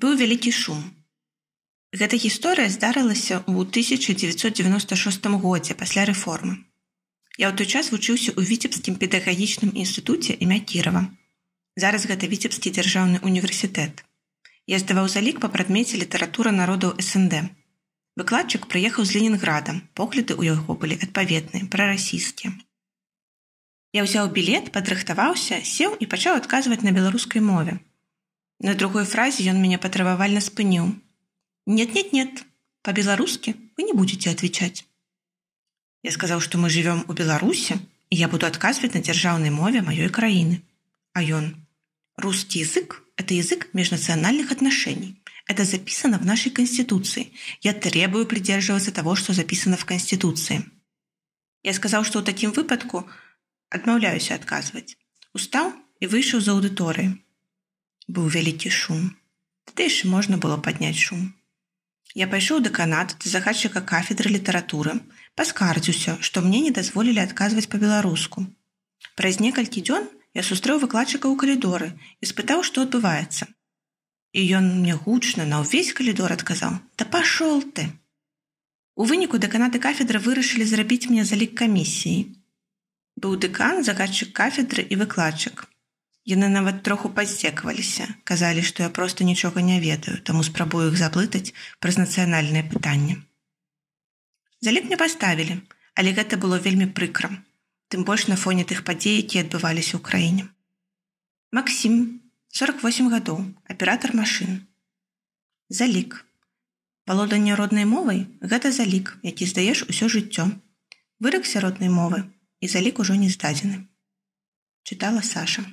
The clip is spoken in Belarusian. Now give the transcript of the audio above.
Быў вялікі шум. Гэта гісторыя здарылася ў 1996 годзе пасля рэформы. Я ў той час вучыўся ў віцебскім педагагічным інстытуце імя Кірова. Зараз гэта віцебскі дзяржаўны універсітэт. Я здаваў залік па прадмеце літаратура народаў СНД. Выкладчык прыехаў з Ленінграда, погляды ў яго былі адпаведныя, прарасійскія. Я ўзяў білет, падрыхтаваўся, сеў і пачаў адказваць на беларускай мове. На другой фразе ён мяне патрабавальна спыніў. Нет, нет, нет, по-беларусски вы не будете отвечать. Я сказаў, што мы живвем у Беларуси, і я буду адказваць на дзяржаўнай мове маёй краіны. А ён: Русский язык – это язык межнациональных отношений. Это записано в нашей Конституции. Я требую придерживаться того, что записано в Конституции. Я сказаў, што ў такім выпадку адмаўляюся адказваць. Устаў і выйшаў з аўдыторыі. Быў вялікі шум. Тады яшчэ можна было падняць шум. Я пайшоў да канат да загадчыка кафедры літаратуры, паскардзіўся, што мне не дазволілі адказваць па-беларуску. Праз некалькі дзён я сустрэў выкладчыка ў калідоры і спытаў, што адбываецца. І ён мне гучна на ўвесь калідор адказаў: « Да пашол ты. У выніку дэканаты кафедры вырашылі зрабіць мне залік камісіі. Быў дэкан, загадчык кафедры і выкладчык. Яны нават троху паздзекаваліся, казалі, што я проста нічога не ведаю, таму спрабую іх заблытаць праз нацыянальнае пытанне. Залік не паставілі, але гэта было вельмі прыкрам, тым больш на фоне тых падзей, якія адбываліся ў краіне. Максім, 48 гадоў, аператор машын. Залік. Валоданне роднай мовай гэта залік, які здаеш усё жыццё. Вырак сяроднай мовы і залік ужо не здадзены. Чытала Саша.